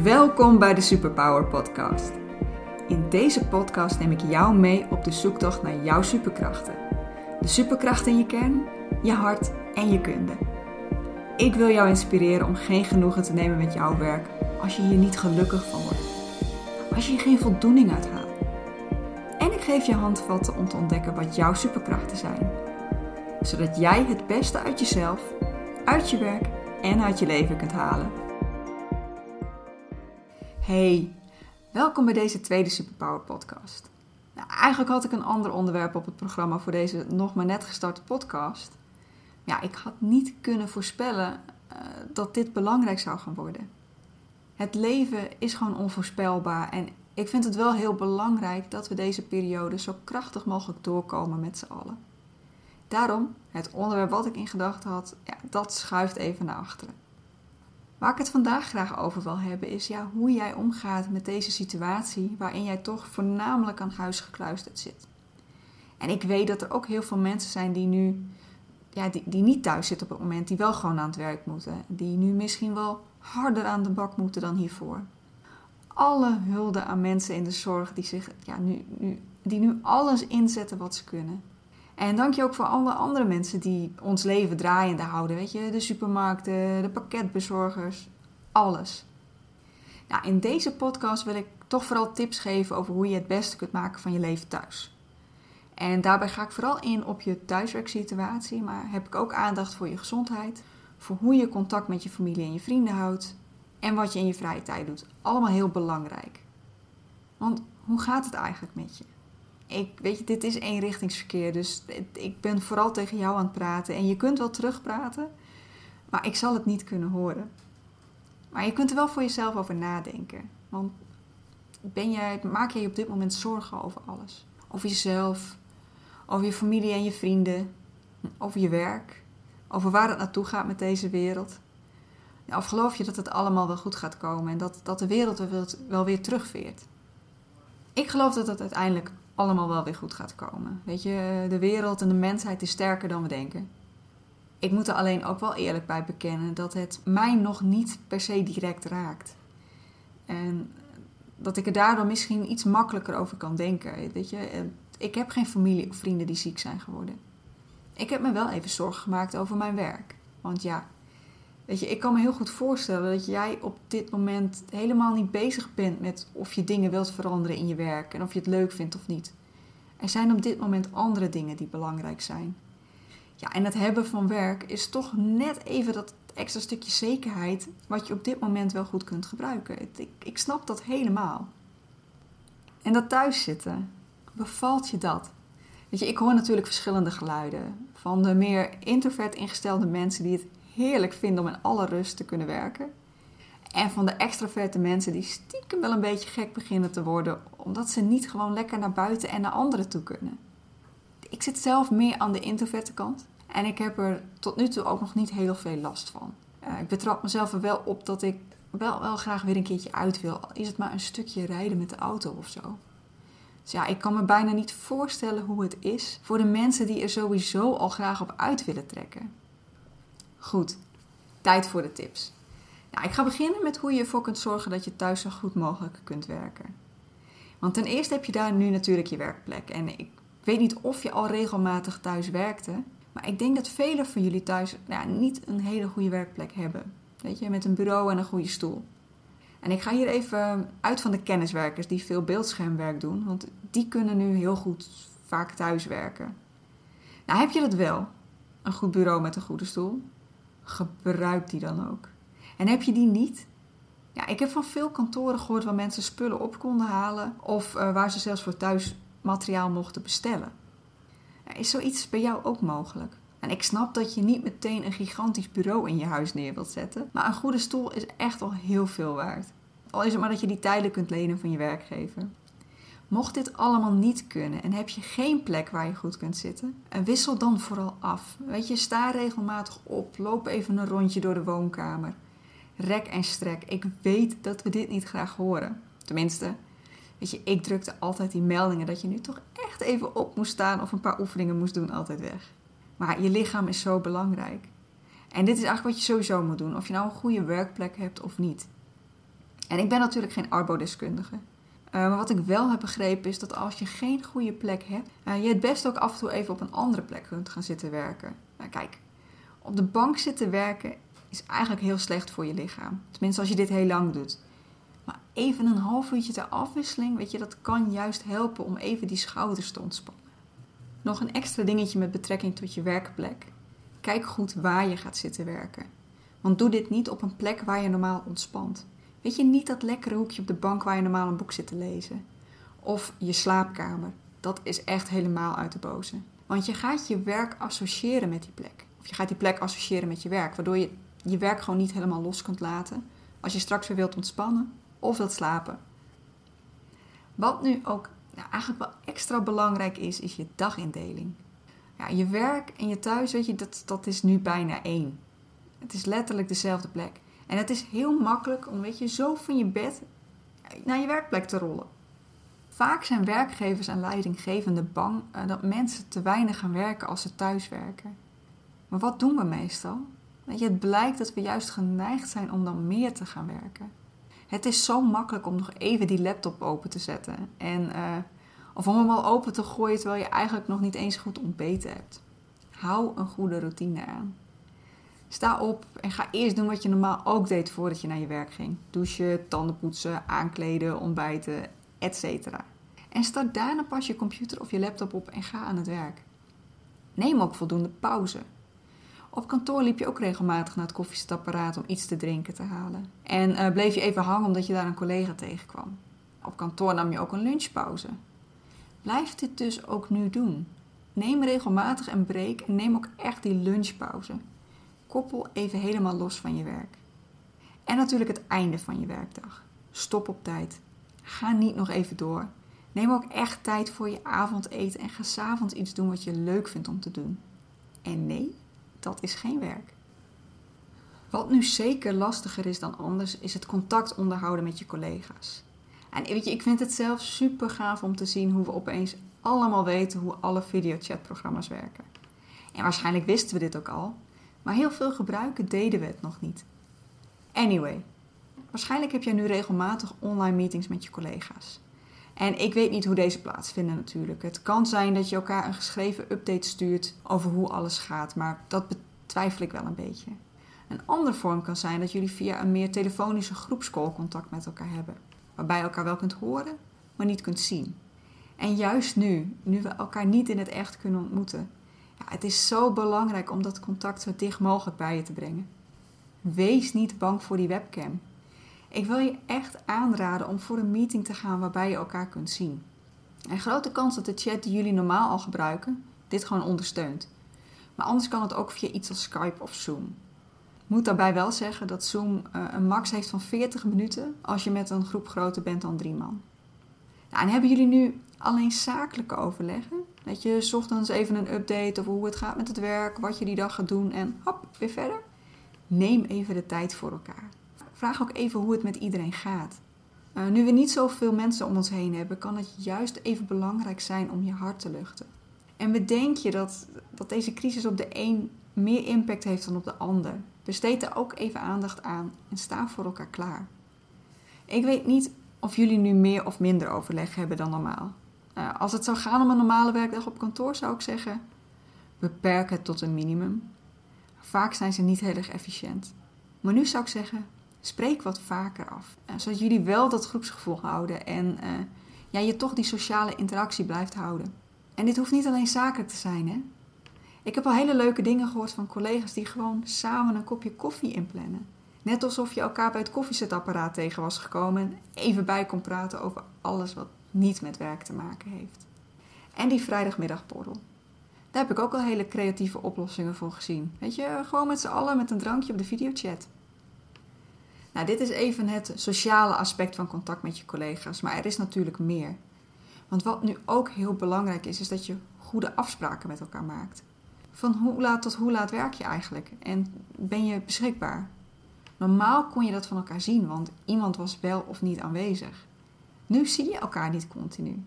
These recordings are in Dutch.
Welkom bij de Superpower Podcast. In deze podcast neem ik jou mee op de zoektocht naar jouw superkrachten. De superkrachten in je kern, je hart en je kunde. Ik wil jou inspireren om geen genoegen te nemen met jouw werk als je hier niet gelukkig van wordt. Als je hier geen voldoening uit haalt. En ik geef je handvatten om te ontdekken wat jouw superkrachten zijn. Zodat jij het beste uit jezelf, uit je werk en uit je leven kunt halen. Hey, welkom bij deze tweede Superpower podcast. Nou, eigenlijk had ik een ander onderwerp op het programma voor deze nog maar net gestarte podcast. Ja, ik had niet kunnen voorspellen uh, dat dit belangrijk zou gaan worden. Het leven is gewoon onvoorspelbaar en ik vind het wel heel belangrijk dat we deze periode zo krachtig mogelijk doorkomen met z'n allen. Daarom, het onderwerp wat ik in gedachten had, ja, dat schuift even naar achteren. Waar ik het vandaag graag over wil hebben is ja, hoe jij omgaat met deze situatie waarin jij toch voornamelijk aan huis gekluisterd zit. En ik weet dat er ook heel veel mensen zijn die nu ja, die, die niet thuis zitten op het moment, die wel gewoon aan het werk moeten. Die nu misschien wel harder aan de bak moeten dan hiervoor. Alle hulde aan mensen in de zorg die, zich, ja, nu, nu, die nu alles inzetten wat ze kunnen. En dank je ook voor alle andere mensen die ons leven draaiende houden. Weet je, de supermarkten, de pakketbezorgers, alles. Nou, in deze podcast wil ik toch vooral tips geven over hoe je het beste kunt maken van je leven thuis. En daarbij ga ik vooral in op je thuiswerksituatie, maar heb ik ook aandacht voor je gezondheid, voor hoe je contact met je familie en je vrienden houdt en wat je in je vrije tijd doet. Allemaal heel belangrijk. Want hoe gaat het eigenlijk met je? Ik, weet je, dit is eenrichtingsverkeer. Dus ik ben vooral tegen jou aan het praten. En je kunt wel terugpraten, maar ik zal het niet kunnen horen. Maar je kunt er wel voor jezelf over nadenken. Want ben jij, maak je op dit moment zorgen over alles? Over jezelf, over je familie en je vrienden, over je werk, over waar het naartoe gaat met deze wereld. of geloof je dat het allemaal wel goed gaat komen en dat, dat de wereld wel weer terugveert? Ik geloof dat het uiteindelijk allemaal wel weer goed gaat komen. Weet je, de wereld en de mensheid is sterker dan we denken. Ik moet er alleen ook wel eerlijk bij bekennen dat het mij nog niet per se direct raakt. En dat ik er daardoor misschien iets makkelijker over kan denken. Weet je, ik heb geen familie of vrienden die ziek zijn geworden. Ik heb me wel even zorgen gemaakt over mijn werk. Want ja, weet je, ik kan me heel goed voorstellen dat jij op dit moment helemaal niet bezig bent met of je dingen wilt veranderen in je werk en of je het leuk vindt of niet. Er zijn op dit moment andere dingen die belangrijk zijn. Ja, en het hebben van werk is toch net even dat extra stukje zekerheid wat je op dit moment wel goed kunt gebruiken. Ik, ik snap dat helemaal. En dat thuiszitten, bevalt je dat? Weet je, ik hoor natuurlijk verschillende geluiden. Van de meer introvert ingestelde mensen die het heerlijk vinden om in alle rust te kunnen werken. En van de extraverte mensen die stiekem wel een beetje gek beginnen te worden, omdat ze niet gewoon lekker naar buiten en naar anderen toe kunnen. Ik zit zelf meer aan de introverte kant en ik heb er tot nu toe ook nog niet heel veel last van. Uh, ik betrap mezelf er wel op dat ik wel, wel graag weer een keertje uit wil. Is het maar een stukje rijden met de auto of zo. Dus ja, ik kan me bijna niet voorstellen hoe het is voor de mensen die er sowieso al graag op uit willen trekken. Goed, tijd voor de tips. Nou, ik ga beginnen met hoe je ervoor kunt zorgen dat je thuis zo goed mogelijk kunt werken. Want ten eerste heb je daar nu natuurlijk je werkplek. En ik weet niet of je al regelmatig thuis werkte, maar ik denk dat velen van jullie thuis nou, niet een hele goede werkplek hebben. Weet je, met een bureau en een goede stoel. En ik ga hier even uit van de kenniswerkers die veel beeldschermwerk doen, want die kunnen nu heel goed vaak thuis werken. Nou, heb je dat wel, een goed bureau met een goede stoel? Gebruik die dan ook. En heb je die niet? Ja, ik heb van veel kantoren gehoord waar mensen spullen op konden halen of uh, waar ze zelfs voor thuis materiaal mochten bestellen. Is zoiets bij jou ook mogelijk? En ik snap dat je niet meteen een gigantisch bureau in je huis neer wilt zetten, maar een goede stoel is echt al heel veel waard. Al is het maar dat je die tijdelijk kunt lenen van je werkgever. Mocht dit allemaal niet kunnen en heb je geen plek waar je goed kunt zitten, wissel dan vooral af. Weet je, sta regelmatig op, loop even een rondje door de woonkamer rek en strek. Ik weet dat we dit niet graag horen. Tenminste, weet je, ik drukte altijd die meldingen dat je nu toch echt even op moest staan of een paar oefeningen moest doen, altijd weg. Maar je lichaam is zo belangrijk. En dit is eigenlijk wat je sowieso moet doen, of je nou een goede werkplek hebt of niet. En ik ben natuurlijk geen arbodeskundige. Uh, maar wat ik wel heb begrepen is dat als je geen goede plek hebt, uh, je het best ook af en toe even op een andere plek kunt gaan zitten werken. Nou, kijk, op de bank zitten werken is eigenlijk heel slecht voor je lichaam. Tenminste, als je dit heel lang doet. Maar even een half uurtje ter afwisseling, weet je, dat kan juist helpen om even die schouders te ontspannen. Nog een extra dingetje met betrekking tot je werkplek. Kijk goed waar je gaat zitten werken. Want doe dit niet op een plek waar je normaal ontspant. Weet je, niet dat lekkere hoekje op de bank waar je normaal een boek zit te lezen. Of je slaapkamer. Dat is echt helemaal uit de boze. Want je gaat je werk associëren met die plek. Of je gaat die plek associëren met je werk, waardoor je je werk gewoon niet helemaal los kunt laten. Als je straks weer wilt ontspannen of wilt slapen. Wat nu ook nou, eigenlijk wel extra belangrijk is, is je dagindeling. Ja, je werk en je thuis, weet je, dat, dat is nu bijna één. Het is letterlijk dezelfde plek. En het is heel makkelijk om, weet je, zo van je bed naar je werkplek te rollen. Vaak zijn werkgevers en leidinggevenden bang eh, dat mensen te weinig gaan werken als ze thuis werken. Maar wat doen we meestal? Je, het blijkt dat we juist geneigd zijn om dan meer te gaan werken. Het is zo makkelijk om nog even die laptop open te zetten. En, uh, of om hem al open te gooien terwijl je eigenlijk nog niet eens goed ontbeten hebt. Hou een goede routine aan. Sta op en ga eerst doen wat je normaal ook deed voordat je naar je werk ging. Douchen, tanden poetsen, aankleden, ontbijten, etc. En start daarna pas je computer of je laptop op en ga aan het werk. Neem ook voldoende pauze. Op kantoor liep je ook regelmatig naar het koffiezetapparaat om iets te drinken te halen. En uh, bleef je even hangen omdat je daar een collega tegenkwam. Op kantoor nam je ook een lunchpauze. Blijf dit dus ook nu doen. Neem regelmatig een break en neem ook echt die lunchpauze. Koppel even helemaal los van je werk. En natuurlijk het einde van je werkdag. Stop op tijd. Ga niet nog even door. Neem ook echt tijd voor je avondeten en ga s'avonds iets doen wat je leuk vindt om te doen. En nee, dat is geen werk. Wat nu zeker lastiger is dan anders, is het contact onderhouden met je collega's. En weet je, ik vind het zelf super gaaf om te zien hoe we opeens allemaal weten hoe alle videochatprogramma's werken. En waarschijnlijk wisten we dit ook al, maar heel veel gebruiken deden we het nog niet. Anyway, waarschijnlijk heb jij nu regelmatig online meetings met je collega's. En ik weet niet hoe deze plaatsvinden natuurlijk. Het kan zijn dat je elkaar een geschreven update stuurt over hoe alles gaat, maar dat betwijfel ik wel een beetje. Een andere vorm kan zijn dat jullie via een meer telefonische groepscall contact met elkaar hebben, waarbij je elkaar wel kunt horen, maar niet kunt zien. En juist nu, nu we elkaar niet in het echt kunnen ontmoeten, het is zo belangrijk om dat contact zo dicht mogelijk bij je te brengen. Wees niet bang voor die webcam. Ik wil je echt aanraden om voor een meeting te gaan waarbij je elkaar kunt zien. Een grote kans dat de chat die jullie normaal al gebruiken, dit gewoon ondersteunt. Maar anders kan het ook via iets als Skype of Zoom. Ik moet daarbij wel zeggen dat Zoom eh, een max heeft van 40 minuten als je met een groep groter bent dan drie man. Nou, en hebben jullie nu alleen zakelijke overleggen? Dat je ochtends even een update over hoe het gaat met het werk, wat je die dag gaat doen en hop, weer verder? Neem even de tijd voor elkaar vraag ook even hoe het met iedereen gaat. Uh, nu we niet zoveel mensen om ons heen hebben, kan het juist even belangrijk zijn om je hart te luchten. En bedenk je dat, dat deze crisis op de een meer impact heeft dan op de ander. Besteed er ook even aandacht aan en sta voor elkaar klaar. Ik weet niet of jullie nu meer of minder overleg hebben dan normaal. Uh, als het zou gaan om een normale werkdag op kantoor, zou ik zeggen: beperk het tot een minimum. Vaak zijn ze niet heel erg efficiënt. Maar nu zou ik zeggen: spreek wat vaker af. Uh, zodat jullie wel dat groepsgevoel houden en uh, ja, je toch die sociale interactie blijft houden. En dit hoeft niet alleen zaken te zijn, hè? Ik heb al hele leuke dingen gehoord van collega's die gewoon samen een kopje koffie inplannen. Net alsof je elkaar bij het koffiezetapparaat tegen was gekomen en even bij kon praten over alles wat niet met werk te maken heeft. En die vrijdagmiddagborrel. Daar heb ik ook al hele creatieve oplossingen voor gezien. Weet je, gewoon met z'n allen met een drankje op de videochat. Nou, dit is even het sociale aspect van contact met je collega's, maar er is natuurlijk meer. Want wat nu ook heel belangrijk is, is dat je goede afspraken met elkaar maakt. Van hoe laat tot hoe laat werk je eigenlijk en ben je beschikbaar? Normaal kon je dat van elkaar zien, want iemand was wel of niet aanwezig. Nu zie je elkaar niet continu.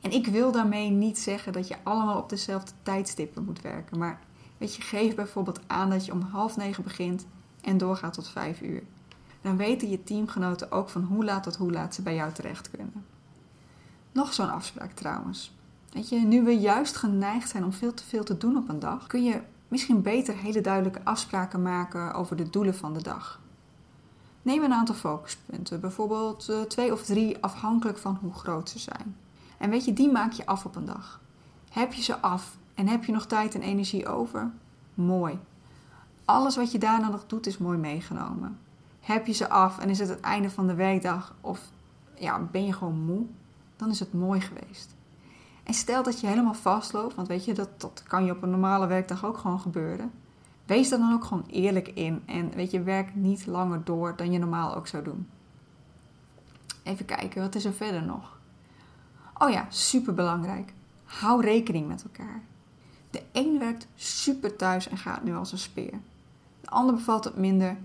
En ik wil daarmee niet zeggen dat je allemaal op dezelfde tijdstippen moet werken, maar weet je, geef bijvoorbeeld aan dat je om half negen begint en doorgaat tot vijf uur. Dan weten je teamgenoten ook van hoe laat tot hoe laat ze bij jou terecht kunnen. Nog zo'n afspraak trouwens. Weet je, nu we juist geneigd zijn om veel te veel te doen op een dag, kun je misschien beter hele duidelijke afspraken maken over de doelen van de dag. Neem een aantal focuspunten, bijvoorbeeld eh, twee of drie afhankelijk van hoe groot ze zijn. En weet je, die maak je af op een dag. Heb je ze af en heb je nog tijd en energie over? Mooi. Alles wat je daarna nog doet is mooi meegenomen. Heb je ze af en is het het einde van de werkdag of ja, ben je gewoon moe? Dan is het mooi geweest. En stel dat je helemaal vastloopt, want weet je, dat, dat kan je op een normale werkdag ook gewoon gebeuren. Wees daar dan ook gewoon eerlijk in en weet je, werk niet langer door dan je normaal ook zou doen. Even kijken, wat is er verder nog? Oh ja, super belangrijk. Hou rekening met elkaar. De een werkt super thuis en gaat nu als een speer. De ander bevalt het minder,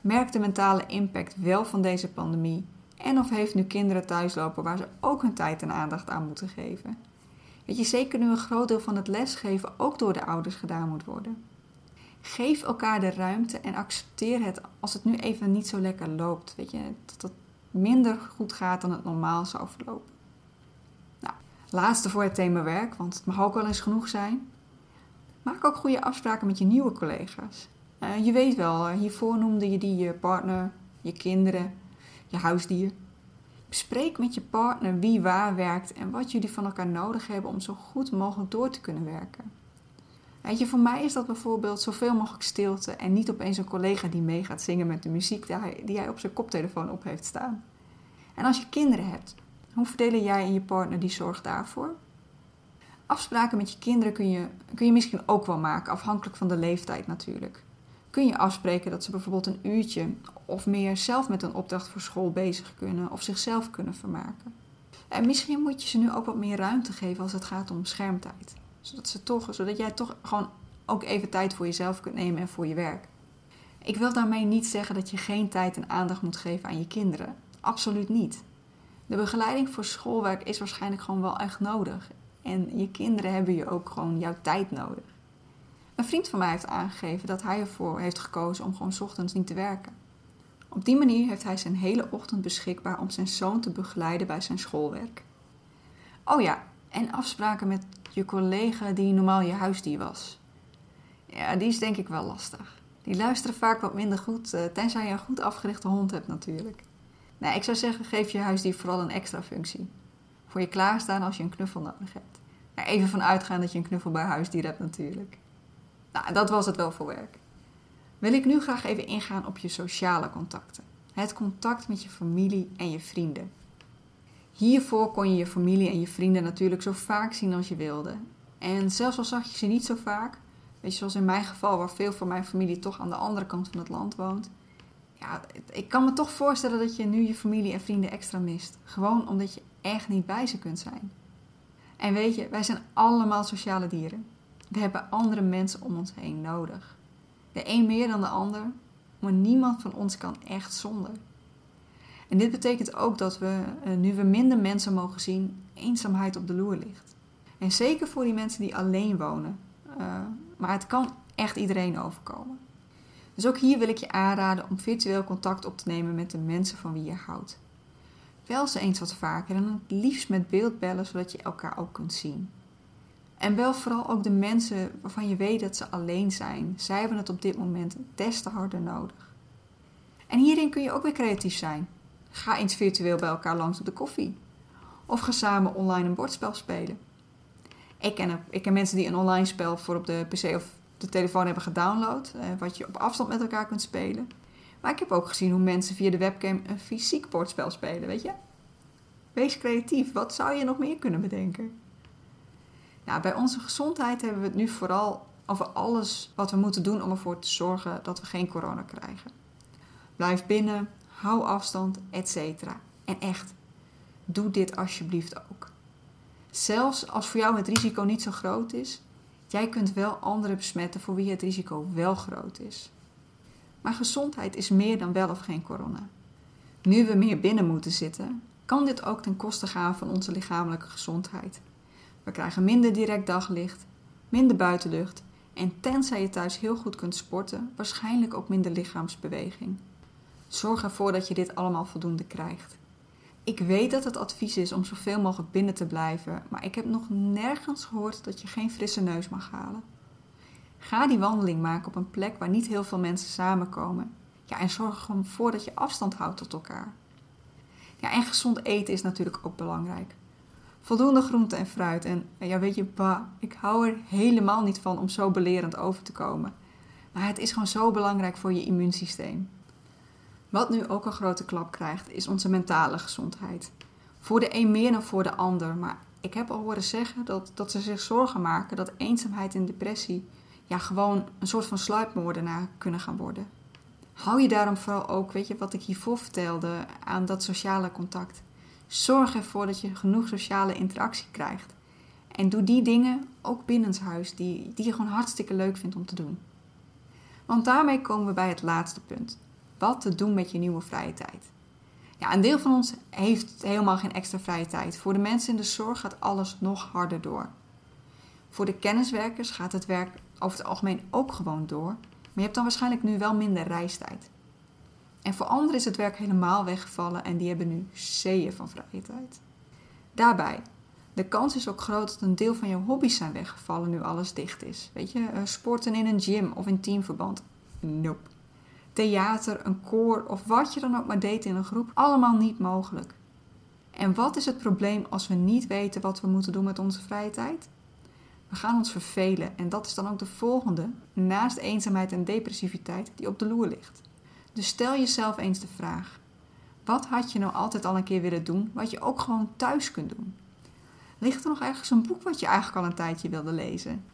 merkt de mentale impact wel van deze pandemie en of heeft nu kinderen thuislopen waar ze ook hun tijd en aandacht aan moeten geven. Weet je, zeker nu een groot deel van het lesgeven ook door de ouders gedaan moet worden. Geef elkaar de ruimte en accepteer het als het nu even niet zo lekker loopt. Weet je, dat het minder goed gaat dan het normaal zou verlopen. Nou, laatste voor het thema werk, want het mag ook wel eens genoeg zijn. Maak ook goede afspraken met je nieuwe collega's. Uh, je weet wel, hiervoor noemde je die je partner, je kinderen, je huisdier. Bespreek met je partner wie waar werkt en wat jullie van elkaar nodig hebben om zo goed mogelijk door te kunnen werken. Weet je, voor mij is dat bijvoorbeeld zoveel mogelijk stilte en niet opeens een collega die mee gaat zingen met de muziek die hij, die op zijn koptelefoon op heeft staan. En als je kinderen hebt, hoe verdelen jij en je partner die zorg daarvoor? Afspraken met je kinderen kun je, kun je misschien ook wel maken, afhankelijk van de leeftijd natuurlijk. Kun je afspreken dat ze bijvoorbeeld een uurtje of meer zelf met een opdracht voor school bezig kunnen of zichzelf kunnen vermaken. En misschien moet je ze nu ook wat meer ruimte geven als het gaat om schermtijd. Zodat, ze toch, zodat jij toch gewoon ook even tijd voor jezelf kunt nemen en voor je werk. Ik wil daarmee niet zeggen dat je geen tijd en aandacht moet geven aan je kinderen. Absoluut niet. De begeleiding voor schoolwerk is waarschijnlijk gewoon wel echt nodig. En je kinderen hebben je ook gewoon jouw tijd nodig. Een vriend van mij heeft aangegeven dat hij ervoor heeft gekozen om gewoon ochtends niet te werken. Op die manier heeft hij zijn hele ochtend beschikbaar om zijn zoon te begeleiden bij zijn schoolwerk. Oh ja, en afspraken met je collega die normaal je huisdier was. Ja, die is denk ik wel lastig. Die luisteren vaak wat minder goed, eh, tenzij je een goed afgerichte hond hebt natuurlijk. Nee, ik zou zeggen, geef je huisdier vooral een extra functie. Voor je klaarstaan als je een knuffel nodig hebt. even van uitgaan dat je een knuffel bij huisdier hebt natuurlijk. Nou, dat was het wel voor werk. Wil ik nu graag even ingaan op je sociale contacten. Het contact met je familie en je vrienden. Hiervoor kon je je familie en je vrienden natuurlijk zo vaak zien als je wilde. En zelfs al zag je ze niet zo vaak, weet je, zoals in mijn geval, waar veel van mijn familie toch aan de andere kant van het land woont. Ja, ik kan me toch voorstellen dat je nu je familie en vrienden extra mist. Gewoon omdat je echt niet bij ze kunt zijn. En weet je, wij zijn allemaal sociale dieren. We hebben andere mensen om ons heen nodig. De een meer dan de ander, maar niemand van ons kan echt zonder. En dit betekent ook dat we, eh, nu we minder mensen mogen zien, eenzaamheid op de loer ligt. En zeker voor die mensen die alleen wonen. Uh, maar het kan echt iedereen overkomen. Dus ook hier wil ik je aanraden om virtueel contact op te nemen met de mensen van wie je houdt. Bel ze eens wat vaker en het liefst met beeldbellen, zodat je elkaar ook kunt zien. En bel vooral ook de mensen waarvan je weet dat ze alleen zijn. Zij hebben het op dit moment des te harder nodig. En hierin kun je ook weer creatief zijn. Ga eens virtueel bij elkaar langs op de koffie. Of ga samen online een bordspel spelen. Ik ken, ik ken mensen die een online spel voor op de PC of de telefoon hebben gedownload, eh, wat je op afstand met elkaar kunt spelen. Maar ik heb ook gezien hoe mensen via de webcam een fysiek bordspel spelen, weet je? Wees creatief, wat zou je nog meer kunnen bedenken? Nou, bij onze gezondheid hebben we het nu vooral over alles wat we moeten doen om ervoor te zorgen dat we geen corona krijgen. Blijf binnen, hou afstand, etc. En echt, doe dit alsjeblieft ook. Zelfs als voor jou het risico niet zo groot is, jij kunt wel anderen besmetten voor wie het risico wel groot is. Maar gezondheid is meer dan wel of geen corona. Nu we meer binnen moeten zitten, kan dit ook ten koste gaan van onze lichamelijke gezondheid. We krijgen minder direct daglicht, minder buitenlucht en tenzij je thuis heel goed kunt sporten, waarschijnlijk ook minder lichaamsbeweging. Zorg ervoor dat je dit allemaal voldoende krijgt. Ik weet dat het advies is om zoveel mogelijk binnen te blijven, maar ik heb nog nergens gehoord dat je geen frisse neus mag halen. Ga die wandeling maken op een plek waar niet heel veel mensen samenkomen. Ja, en zorg er gewoon voor dat je afstand houdt tot elkaar. Ja, en gezond eten is natuurlijk ook belangrijk. Voldoende groente en fruit. En ja, weet je, bah, ik hou er helemaal niet van om zo belerend over te komen. Maar het is gewoon zo belangrijk voor je immuunsysteem. Wat nu ook een grote klap krijgt, is onze mentale gezondheid. Voor de een meer dan voor de ander. Maar ik heb al horen zeggen dat, dat ze zich zorgen maken dat eenzaamheid en depressie ja, gewoon een soort van sluipmoordenaar kunnen gaan worden. Hou je daarom vooral ook, weet je, wat ik hiervoor vertelde, aan dat sociale contact. Zorg ervoor dat je genoeg sociale interactie krijgt. En doe die dingen ook binnenshuis die, die je gewoon hartstikke leuk vindt om te doen. Want daarmee komen we bij het laatste punt. Wat te doen met je nieuwe vrije tijd. Ja, een deel van ons heeft helemaal geen extra vrije tijd. Voor de mensen in de zorg gaat alles nog harder door. Voor de kenniswerkers gaat het werk over het algemeen ook gewoon door, maar je hebt dan waarschijnlijk nu wel minder reistijd. En voor anderen is het werk helemaal weggevallen en die hebben nu zeeën van vrije tijd. Daarbij, de kans is ook groot dat een deel van je hobby's zijn weggevallen nu alles dicht is. Weet je, eh, sporten in een gym of in teamverband. Nope. Theater, een koor of wat je dan ook maar deed in een groep, allemaal niet mogelijk. En wat is het probleem als we niet weten wat we moeten doen met onze vrije tijd? We gaan ons vervelen en dat is dan ook de volgende, naast eenzaamheid en depressiviteit, die op de loer ligt. Dus stel jezelf eens de vraag: wat had je nou altijd al een keer willen doen, wat je ook gewoon thuis kunt doen? Ligt er nog ergens een boek wat je eigenlijk al een tijdje wilde lezen?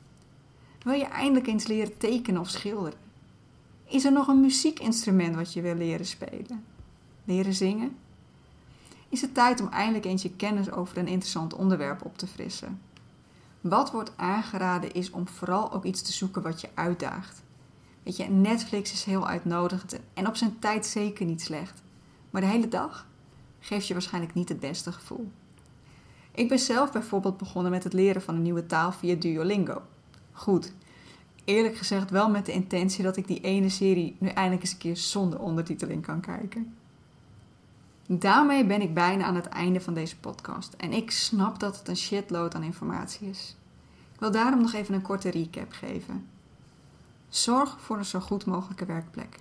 Wil je eindelijk eens leren tekenen of schilderen? Is er nog een muziekinstrument wat je wil leren spelen? Leren zingen? Is het tijd om eindelijk eens je kennis over een interessant onderwerp op te frissen? Wat wordt aangeraden is om vooral ook iets te zoeken wat je uitdaagt. Weet je, Netflix is heel uitnodigend en op zijn tijd zeker niet slecht. Maar de hele dag geeft je waarschijnlijk niet het beste gevoel. Ik ben zelf bijvoorbeeld begonnen met het leren van een nieuwe taal via Duolingo. Goed, eerlijk gezegd wel met de intentie dat ik die ene serie nu eindelijk eens een keer zonder ondertiteling kan kijken. Daarmee ben ik bijna aan het einde van deze podcast en ik snap dat het een shitload aan informatie is. Ik wil daarom nog even een korte recap geven. Zorg voor een zo goed mogelijke werkplek.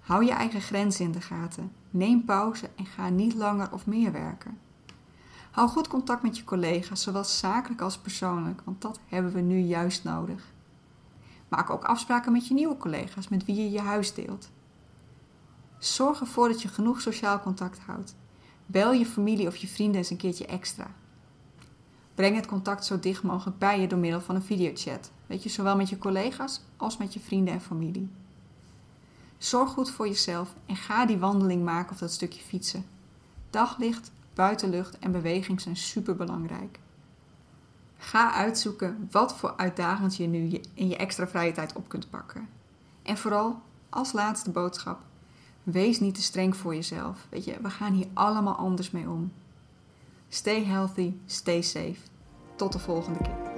Hou je eigen grenzen in de gaten. Neem pauze en ga niet langer of meer werken. Hou goed contact met je collega's, zowel zakelijk als persoonlijk, want dat hebben we nu juist nodig. Maak ook afspraken met je nieuwe collega's met wie je je huis deelt. Zorg ervoor dat je genoeg sociaal contact houdt. Bel je familie of je vrienden eens een keertje extra. Breng het contact zo dicht mogelijk bij je door middel van een videochat. Weet je, zowel met je collega's als met je vrienden en familie. Zorg goed voor jezelf en ga die wandeling maken of dat stukje fietsen. Daglicht, buitenlucht en beweging zijn superbelangrijk. Ga uitzoeken wat voor uitdagend je nu in je extra vrije tijd op kunt pakken. En vooral, als laatste boodschap, Wees niet te streng voor jezelf. Weet je, we gaan hier allemaal anders mee om. Stay healthy, stay safe. Tot de volgende keer.